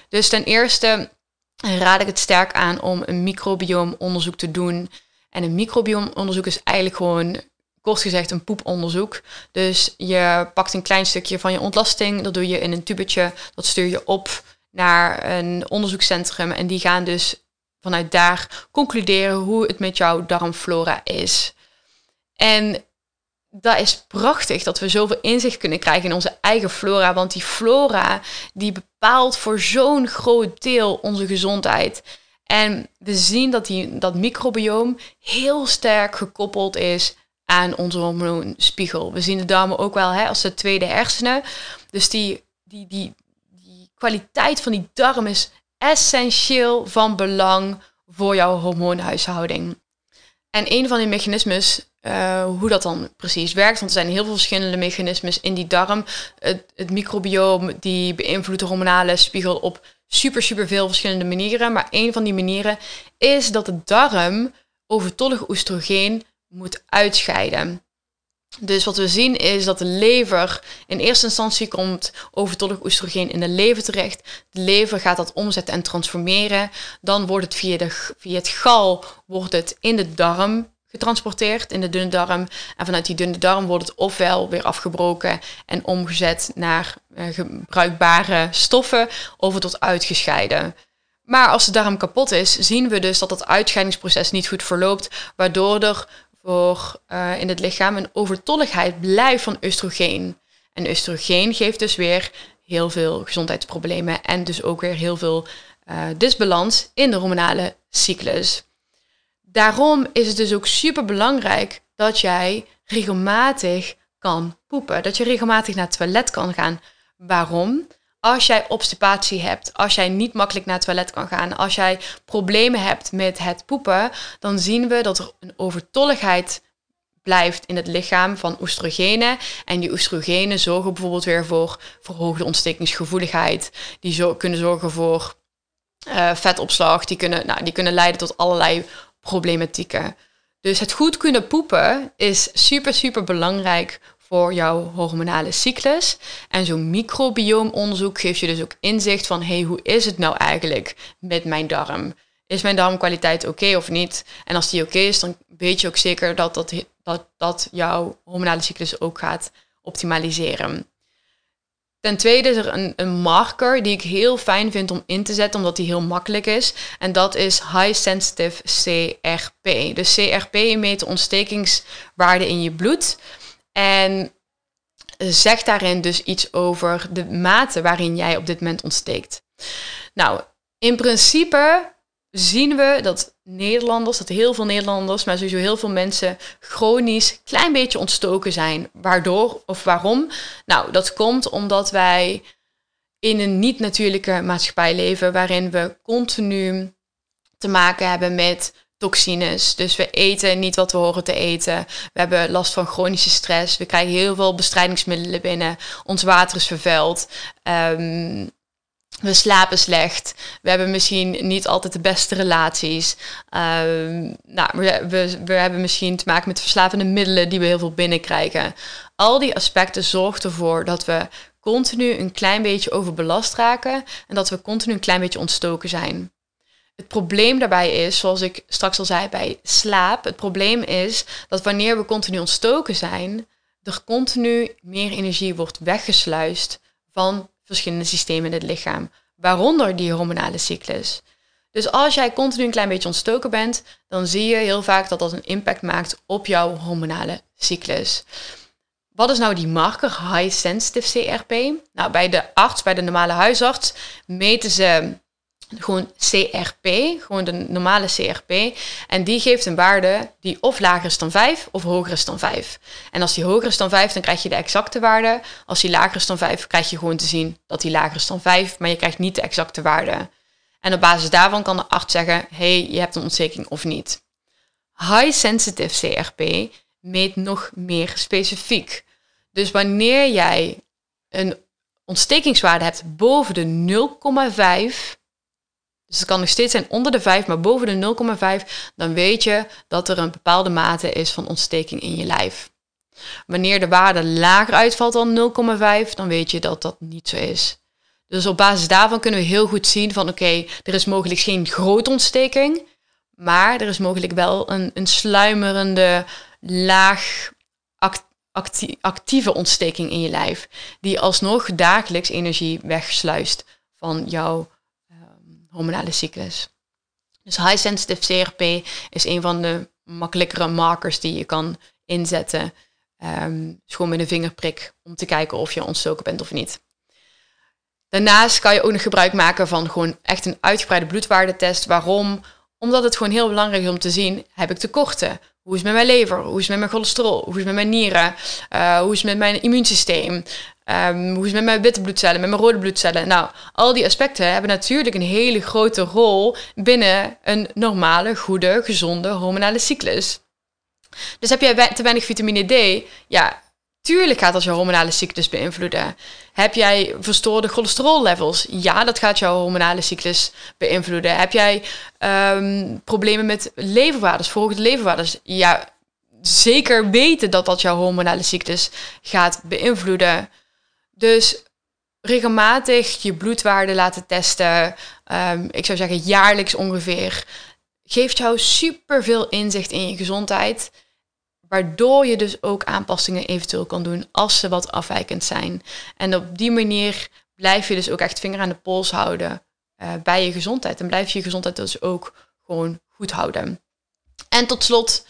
Dus ten eerste raad ik het sterk aan om een microbioom-onderzoek te doen. En een microbioom-onderzoek is eigenlijk gewoon, kort gezegd, een poeponderzoek. Dus je pakt een klein stukje van je ontlasting, dat doe je in een tubetje, dat stuur je op naar een onderzoekscentrum. En die gaan dus vanuit daar concluderen hoe het met jouw darmflora is. En dat is prachtig dat we zoveel inzicht kunnen krijgen in onze eigen flora. Want die flora die bepaalt voor zo'n groot deel onze gezondheid. En we zien dat die, dat microbioom heel sterk gekoppeld is aan onze hormoonspiegel. We zien de darmen ook wel hè, als de tweede hersenen. Dus die, die, die, die kwaliteit van die darm is essentieel van belang voor jouw hormoonhuishouding. En een van die mechanismes uh, hoe dat dan precies werkt. Want er zijn heel veel verschillende mechanismes in die darm. Het, het microbioom die beïnvloedt de hormonale spiegel op super, super veel verschillende manieren. Maar een van die manieren is dat de darm overtollig oestrogeen moet uitscheiden. Dus wat we zien is dat de lever in eerste instantie komt overtollig oestrogeen in de lever terecht. De lever gaat dat omzetten en transformeren. Dan wordt het via, via het gal wordt het in de darm getransporteerd in de dunne darm. En vanuit die dunne darm wordt het ofwel weer afgebroken en omgezet naar uh, gebruikbare stoffen, of het wordt uitgescheiden. Maar als de darm kapot is, zien we dus dat dat uitscheidingsproces niet goed verloopt, waardoor er voor, uh, in het lichaam een overtolligheid blijft van oestrogeen. En oestrogeen geeft dus weer heel veel gezondheidsproblemen en dus ook weer heel veel uh, disbalans in de hormonale cyclus daarom is het dus ook super belangrijk dat jij regelmatig kan poepen. Dat je regelmatig naar het toilet kan gaan. Waarom? Als jij obstipatie hebt, als jij niet makkelijk naar het toilet kan gaan, als jij problemen hebt met het poepen, dan zien we dat er een overtolligheid blijft in het lichaam van oestrogenen. En die oestrogenen zorgen bijvoorbeeld weer voor verhoogde ontstekingsgevoeligheid. Die zo kunnen zorgen voor uh, vetopslag. Die kunnen, nou, die kunnen leiden tot allerlei problematieken. Dus het goed kunnen poepen is super, super belangrijk voor jouw hormonale cyclus. En zo'n microbioom-onderzoek geeft je dus ook inzicht van: hey, hoe is het nou eigenlijk met mijn darm? Is mijn darmkwaliteit oké of niet? En als die oké is, dan weet je ook zeker dat, dat, dat, dat jouw hormonale cyclus ook gaat optimaliseren. Ten tweede is er een, een, marker die ik heel fijn vind om in te zetten, omdat die heel makkelijk is. En dat is High Sensitive CRP. Dus CRP meet de ontstekingswaarde in je bloed. En zegt daarin dus iets over de mate waarin jij op dit moment ontsteekt. Nou, in principe zien we dat Nederlanders, dat heel veel Nederlanders, maar sowieso heel veel mensen chronisch klein beetje ontstoken zijn. Waardoor of waarom? Nou, dat komt omdat wij in een niet-natuurlijke maatschappij leven waarin we continu te maken hebben met toxines. Dus we eten niet wat we horen te eten. We hebben last van chronische stress. We krijgen heel veel bestrijdingsmiddelen binnen. Ons water is vervuild. Um, we slapen slecht. We hebben misschien niet altijd de beste relaties. Ehm, nou, we, we, we, hebben misschien te maken met verslavende middelen die we heel veel binnenkrijgen. Al die aspecten zorgen ervoor dat we continu een klein beetje overbelast raken en dat we continu een klein beetje ontstoken zijn. Het probleem daarbij is, zoals ik straks al zei bij slaap, het probleem is dat wanneer we continu ontstoken zijn, er continu meer energie wordt weggesluist van verschillende systemen in het lichaam, waaronder die hormonale cyclus. Dus als jij continu een klein beetje ontstoken bent, dan zie je heel vaak dat dat een impact maakt op jouw hormonale cyclus. Wat is nou die marker high sensitive CRP? Nou, bij de arts, bij de normale huisarts, meten ze gewoon CRP, gewoon de normale CRP. En die geeft een waarde die of lager is dan 5 of hoger is dan 5. En als die hoger is dan 5, dan krijg je de exacte waarde. Als die lager is dan 5, krijg je gewoon te zien dat die lager is dan 5, maar je krijgt niet de exacte waarde. En op basis daarvan kan de arts zeggen: hey, je hebt een ontsteking of niet. High sensitive CRP meet nog meer specifiek. Dus wanneer jij een ontstekingswaarde hebt boven de 0,5, dus het kan nog steeds zijn onder de 5, maar boven de 0,5, dan weet je dat er een bepaalde mate is van ontsteking in je lijf. Wanneer de waarde lager uitvalt dan 0,5, dan weet je dat dat niet zo is. Dus op basis daarvan kunnen we heel goed zien van oké, er is mogelijk geen grote ontsteking, maar er is mogelijk wel een, een sluimerende, laag actieve ontsteking in je lijf, die alsnog dagelijks energie wegsluist van jouw hormonale cyclus. Dus high sensitive CRP is een van de makkelijkere markers die je kan inzetten. Um, gewoon met een vingerprik om te kijken of je ontstoken bent of niet. Daarnaast kan je ook nog gebruik maken van gewoon echt een uitgebreide bloedwaardetest. Waarom? Omdat het gewoon heel belangrijk is om te zien, heb ik tekorten? Hoe is het met mijn lever? Hoe is het met mijn cholesterol? Hoe is het met mijn nieren? Uh, hoe is het met mijn immuunsysteem? Um, hoe is het met mijn witte bloedcellen, met mijn rode bloedcellen? Nou, al die aspecten hebben natuurlijk een hele grote rol binnen een normale, goede, gezonde hormonale cyclus. Dus heb jij te weinig vitamine D, ja, Tuurlijk gaat dat je hormonale cyclus beïnvloeden. Heb jij verstoorde cholesterollevels? Ja, dat gaat jouw hormonale cyclus beïnvloeden. Heb jij um, problemen met leverwaardes, verhoogde leverwaardes? Ja, zeker weten dat dat jouw hormonale cyclus gaat beïnvloeden. Dus regelmatig je bloedwaarde laten testen. Um, ik zou zeggen jaarlijks ongeveer. Geeft jou super veel inzicht in je gezondheid. Waardoor je dus ook aanpassingen eventueel kan doen als ze wat afwijkend zijn. En op die manier blijf je dus ook echt vinger aan de pols houden uh, bij je gezondheid. En blijf je je gezondheid dus ook gewoon goed houden. En tot slot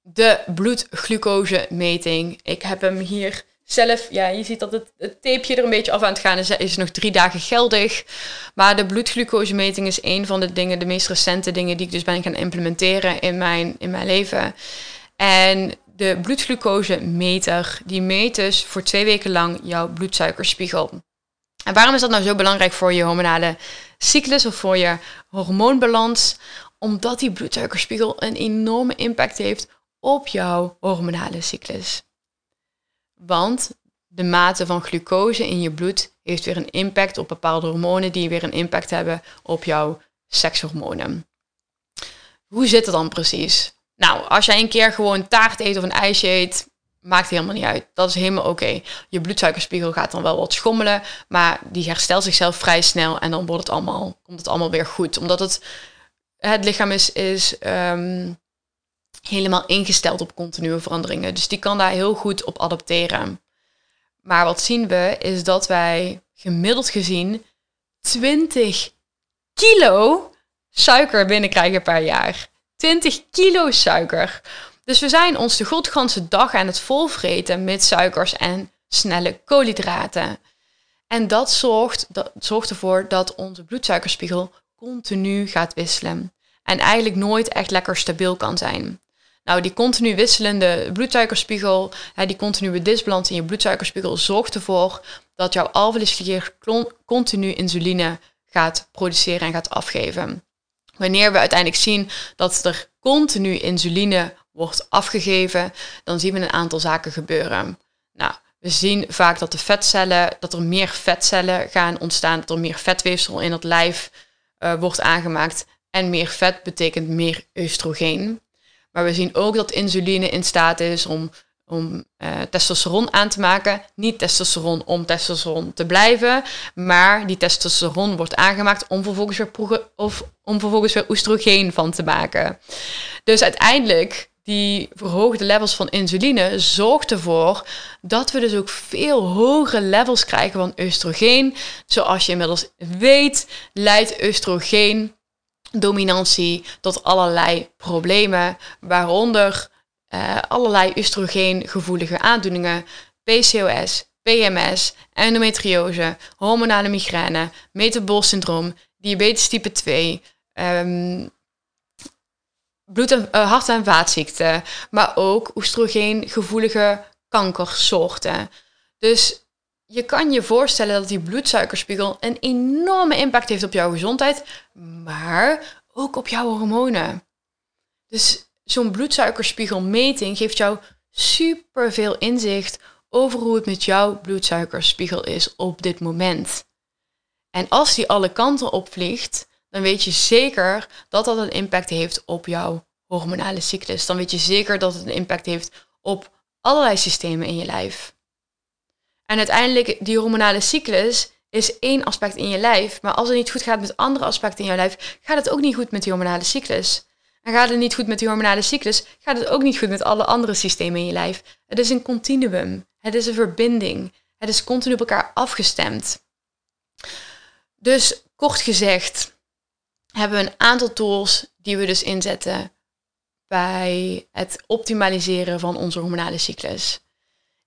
de bloedglucose-meting. Ik heb hem hier zelf, ja, je ziet dat het, het tapeje er een beetje af aan het gaan is, is nog drie dagen geldig. Maar de bloedglucose-meting is een van de dingen, de meest recente dingen die ik dus ben gaan implementeren in mijn, in mijn leven. En de bloedglucose-meter, die meet dus voor twee weken lang jouw bloedsuikerspiegel. En waarom is dat nou zo belangrijk voor je hormonale cyclus of voor je hormoonbalans? Omdat die bloedsuikerspiegel een enorme impact heeft op jouw hormonale cyclus. Want de mate van glucose in je bloed heeft weer een impact op bepaalde hormonen die weer een impact hebben op jouw sekshormonen. Hoe zit het dan precies? Nou, als jij een keer gewoon taart eet of een ijsje eet, maakt helemaal niet uit. Dat is helemaal oké. Je bloedsuikerspiegel gaat dan wel wat schommelen, maar die herstelt zichzelf vrij snel en dan wordt het allemaal, komt het allemaal weer goed. Omdat het, het lichaam is, is um, helemaal ingesteld op continue veranderingen. Dus die kan daar heel goed op adapteren. Maar wat zien we is dat wij gemiddeld gezien 20 kilo suiker binnenkrijgen per jaar. 20 kilo suiker. Dus we zijn ons de godganse dag aan het volvreten met suikers en snelle koolhydraten. En dat zorgt, dat zorgt ervoor dat onze bloedsuikerspiegel continu gaat wisselen. En eigenlijk nooit echt lekker stabiel kan zijn. Nou, die continu wisselende bloedsuikerspiegel, die continue disbalans in je bloedsuikerspiegel, zorgt ervoor dat jouw alvleesklier continu insuline gaat produceren en gaat afgeven. Wanneer we uiteindelijk zien dat er continu insuline wordt afgegeven, dan zien we een aantal zaken gebeuren. Nou, we zien vaak dat de vetcellen, dat er meer vetcellen gaan ontstaan, dat er meer vetweefsel in het lijf uh, wordt aangemaakt. En meer vet betekent meer oestrogeen. Maar we zien ook dat insuline in staat is om om uh, testosteron aan te maken. Niet testosteron om testosteron te blijven, maar die testosteron wordt aangemaakt om vervolgens weer, of om vervolgens weer oestrogeen van te maken. Dus uiteindelijk, die verhoogde levels van insuline zorgt ervoor dat we dus ook veel hogere levels krijgen van oestrogeen. Zoals je inmiddels weet, leidt oestrogeen dominantie tot allerlei problemen, waaronder uh, allerlei oestrogeengevoelige aandoeningen, PCOS, PMS, endometriose, hormonale migraine, metabool syndroom, diabetes type 2, um, ehm, bloed- en, uh, hart- en vaatziekten, maar ook oestrogeengevoelige kankersoorten. Dus je kan je voorstellen dat die bloedsuikerspiegel een enorme impact heeft op jouw gezondheid, maar ook op jouw hormonen. Dus zo'n bloedsuikerspiegelmeting geeft jou super veel inzicht over hoe het met jouw bloedsuikerspiegel is op dit moment. En als die alle kanten opvliegt, dan weet je zeker dat dat een impact heeft op jouw hormonale cyclus. Dan weet je zeker dat het een impact heeft op allerlei systemen in je lijf. En uiteindelijk, die hormonale cyclus is één aspect in je lijf. Maar als het niet goed gaat met andere aspecten in je lijf, gaat het ook niet goed met die hormonale cyclus. En gaat het niet goed met die hormonale cyclus, gaat het ook niet goed met alle andere systemen in je lijf. Het is een continuum. Het is een verbinding. Het is continu op elkaar afgestemd. Dus kort gezegd, hebben we een aantal tools die we dus inzetten bij het optimaliseren van onze hormonale cyclus.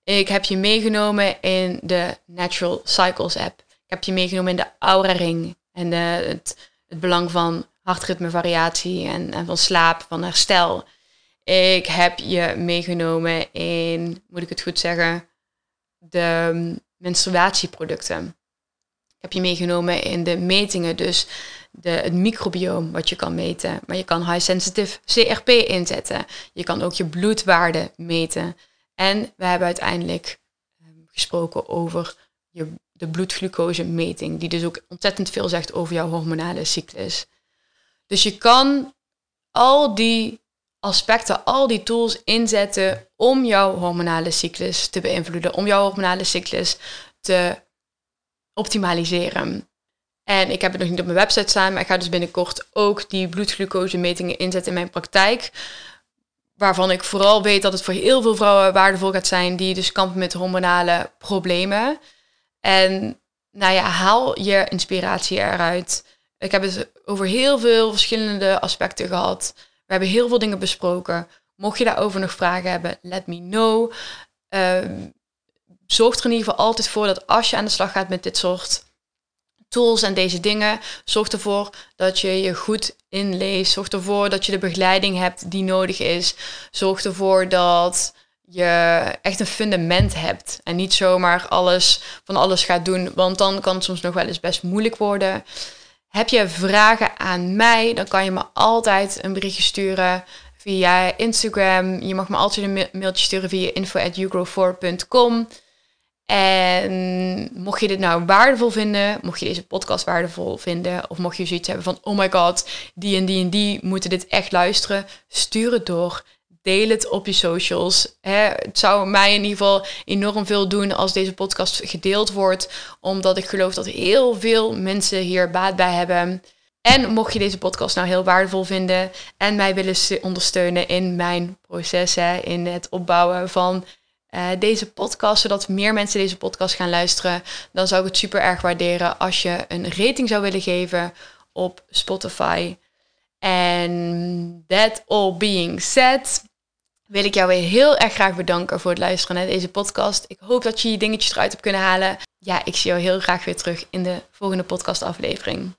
Ik heb je meegenomen in de Natural Cycles app. Ik heb je meegenomen in de Aura Ring en de, het, het belang van hartritmevariatie en, en van slaap, van herstel. Ik heb je meegenomen in, moet ik het goed zeggen, de menstruatieproducten. Ik heb je meegenomen in de metingen, dus de, het microbioom wat je kan meten. Maar je kan high sensitive CRP inzetten. Je kan ook je bloedwaarde meten. En we hebben uiteindelijk ehm, gesproken over je, de bloedglucose meting, die dus ook ontzettend veel zegt over jouw hormonale cyclus. Dus je kan al die aspecten, al die tools inzetten om jouw hormonale cyclus te beïnvloeden, om jouw hormonale cyclus te optimaliseren. En ik heb het nog niet op mijn website staan, maar ik ga dus binnenkort ook die bloedglucose metingen inzetten in mijn praktijk. Waarvan ik vooral weet dat het voor heel veel vrouwen waardevol gaat zijn die dus kampen met hormonale problemen. En nou ja, haal je inspiratie eruit. Ik heb het over heel veel verschillende aspecten gehad. We hebben heel veel dingen besproken. Mocht je daarover nog vragen hebben, let me know. Uh, zorg er in ieder geval altijd voor dat als je aan de slag gaat met dit soort tools en deze dingen, zorg ervoor dat je je goed inleest. Zorg ervoor dat je de begeleiding hebt die nodig is. Zorg ervoor dat je echt een fundament hebt en niet zomaar alles van alles gaat doen, want dan kan het soms nog wel eens best moeilijk worden. Heb je vragen aan mij, dan kan je me altijd een berichtje sturen via Instagram. Je mag me altijd een mailtje sturen via info@yougrow4.com. En mocht je dit nou waardevol vinden, mocht je deze podcast waardevol vinden, of mocht je zoiets hebben van, oh my god, die en die en die moeten dit echt luisteren, stuur het door. Deel het op je socials. Het zou mij in ieder geval enorm veel doen als deze podcast gedeeld wordt, omdat ik geloof dat heel veel mensen hier baat bij hebben. En mocht je deze podcast nou heel waardevol vinden en mij willen ondersteunen in mijn processen, in het opbouwen van uh, deze podcast, zodat meer mensen deze podcast gaan luisteren, dan zou ik het super erg waarderen als je een rating zou willen geven op Spotify. En that all being said, wil ik jou weer heel erg graag bedanken voor het luisteren naar deze podcast. Ik hoop dat je je dingetjes eruit hebt kunnen halen. Ja, ik zie jou heel graag weer terug in de volgende podcastaflevering.